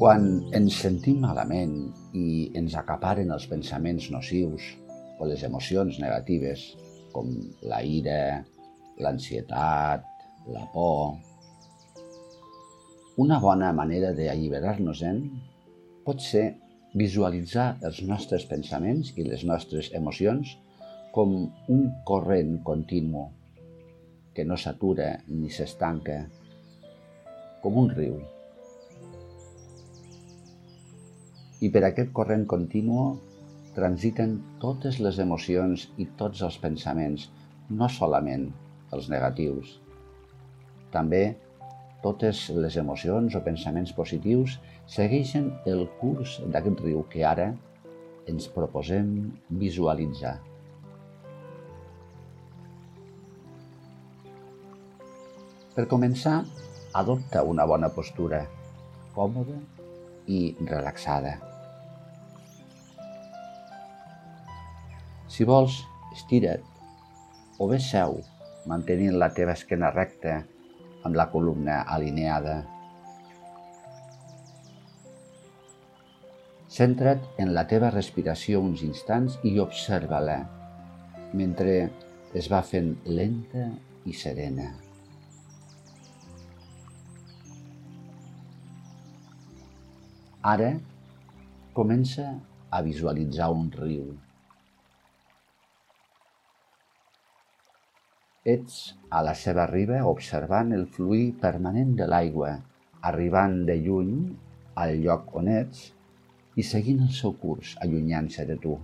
Quan ens sentim malament i ens acaparen els pensaments nocius o les emocions negatives, com la ira, l'ansietat, la por, una bona manera d'alliberar-nos-en pot ser visualitzar els nostres pensaments i les nostres emocions com un corrent continu que no s'atura ni s'estanca, com un riu. I per aquest corrent continu transiten totes les emocions i tots els pensaments, no solament els negatius. També totes les emocions o pensaments positius segueixen el curs d'aquest riu que ara ens proposem visualitzar. Per començar, adopta una bona postura, còmoda i relaxada. Si vols, estira't o bé seu, mantenint la teva esquena recta amb la columna alineada. Centra't en la teva respiració uns instants i observa-la mentre es va fent lenta i serena. Ara comença a visualitzar un riu. Ets a la seva riba observant el fluir permanent de l'aigua, arribant de lluny al lloc on ets i seguint el seu curs, allunyant-se de tu.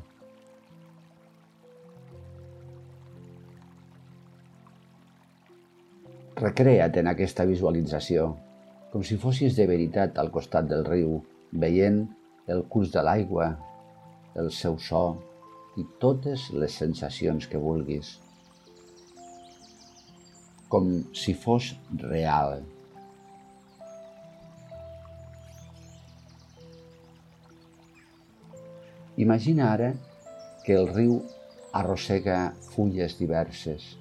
Recrea't en aquesta visualització, com si fossis de veritat al costat del riu, veient el curs de l'aigua, el seu so i totes les sensacions que vulguis com si fos real. Imagina ara que el riu arrossega fulles diverses,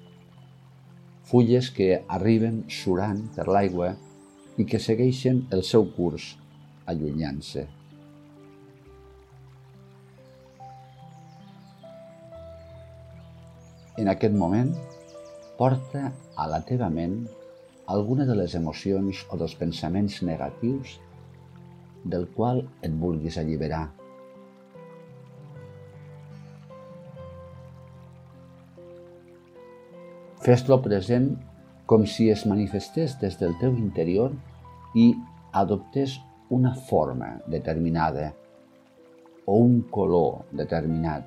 fulles que arriben surant per l'aigua i que segueixen el seu curs, allunyant-se. En aquest moment, porta a la teva ment alguna de les emocions o dels pensaments negatius del qual et vulguis alliberar. Fes-lo present com si es manifestés des del teu interior i adoptés una forma determinada o un color determinat.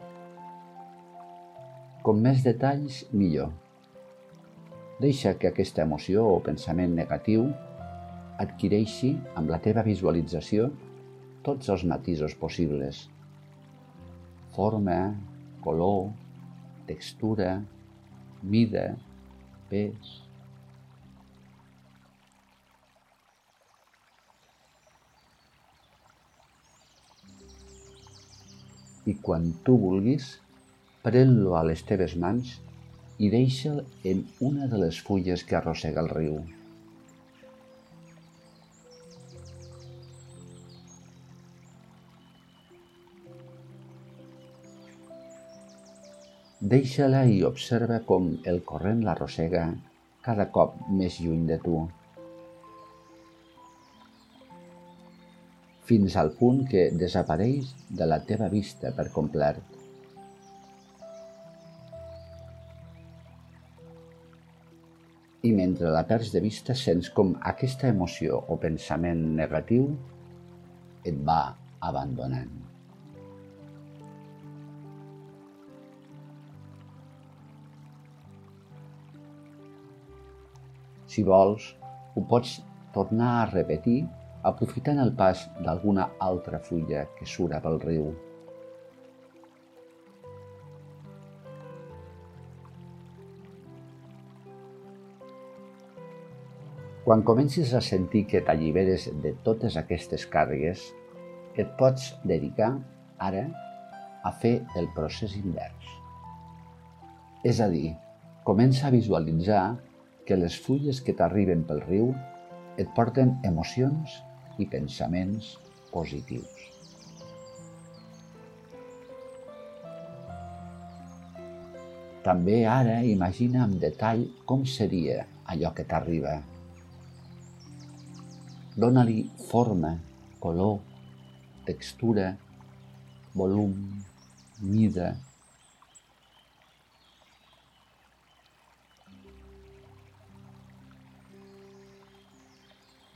Com més detalls, millor. Deixa que aquesta emoció o pensament negatiu adquireixi amb la teva visualització tots els matisos possibles. Forma, color, textura, mida, pes. I quan tu vulguis, pren-lo a les teves mans i deixa'l en una de les fulles que arrossega el riu. Deixa-la i observa com el corrent l'arrossega cada cop més lluny de tu. fins al punt que desapareix de la teva vista per complet. I mentre la perds de vista sents com aquesta emoció o pensament negatiu et va abandonant. Si vols, ho pots tornar a repetir aprofitant el pas d'alguna altra fulla que sura pel riu. Quan comencis a sentir que t'alliberes de totes aquestes càrregues, et pots dedicar ara a fer el procés invers. És a dir, comença a visualitzar que les fulles que t'arriben pel riu et porten emocions i pensaments positius. També ara imagina amb detall com seria allò que t'arriba. Dóna-li forma, color, textura, volum, mida,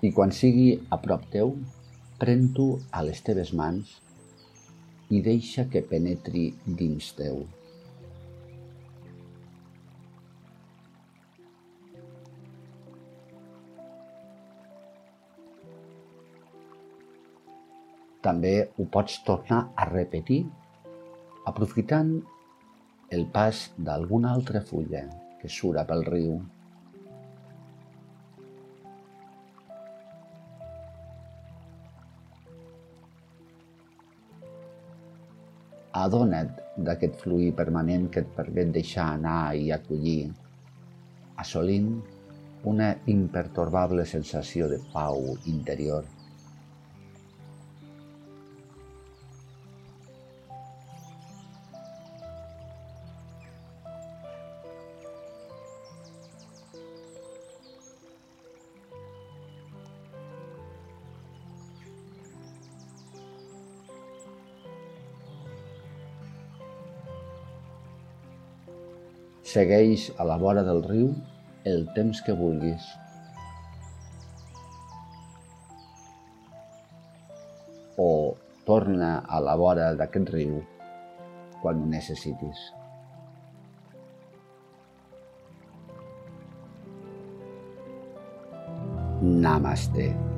i quan sigui a prop teu, pren-t'ho a les teves mans i deixa que penetri dins teu. També ho pots tornar a repetir aprofitant el pas d'alguna altra fulla que sura pel riu. Adona't d'aquest fluir permanent que et permet deixar anar i acollir, assolint una impertorbable sensació de pau interior. Segueix a la vora del riu el temps que vulguis. O torna a la vora d'aquest riu quan ho necessitis. Namaste.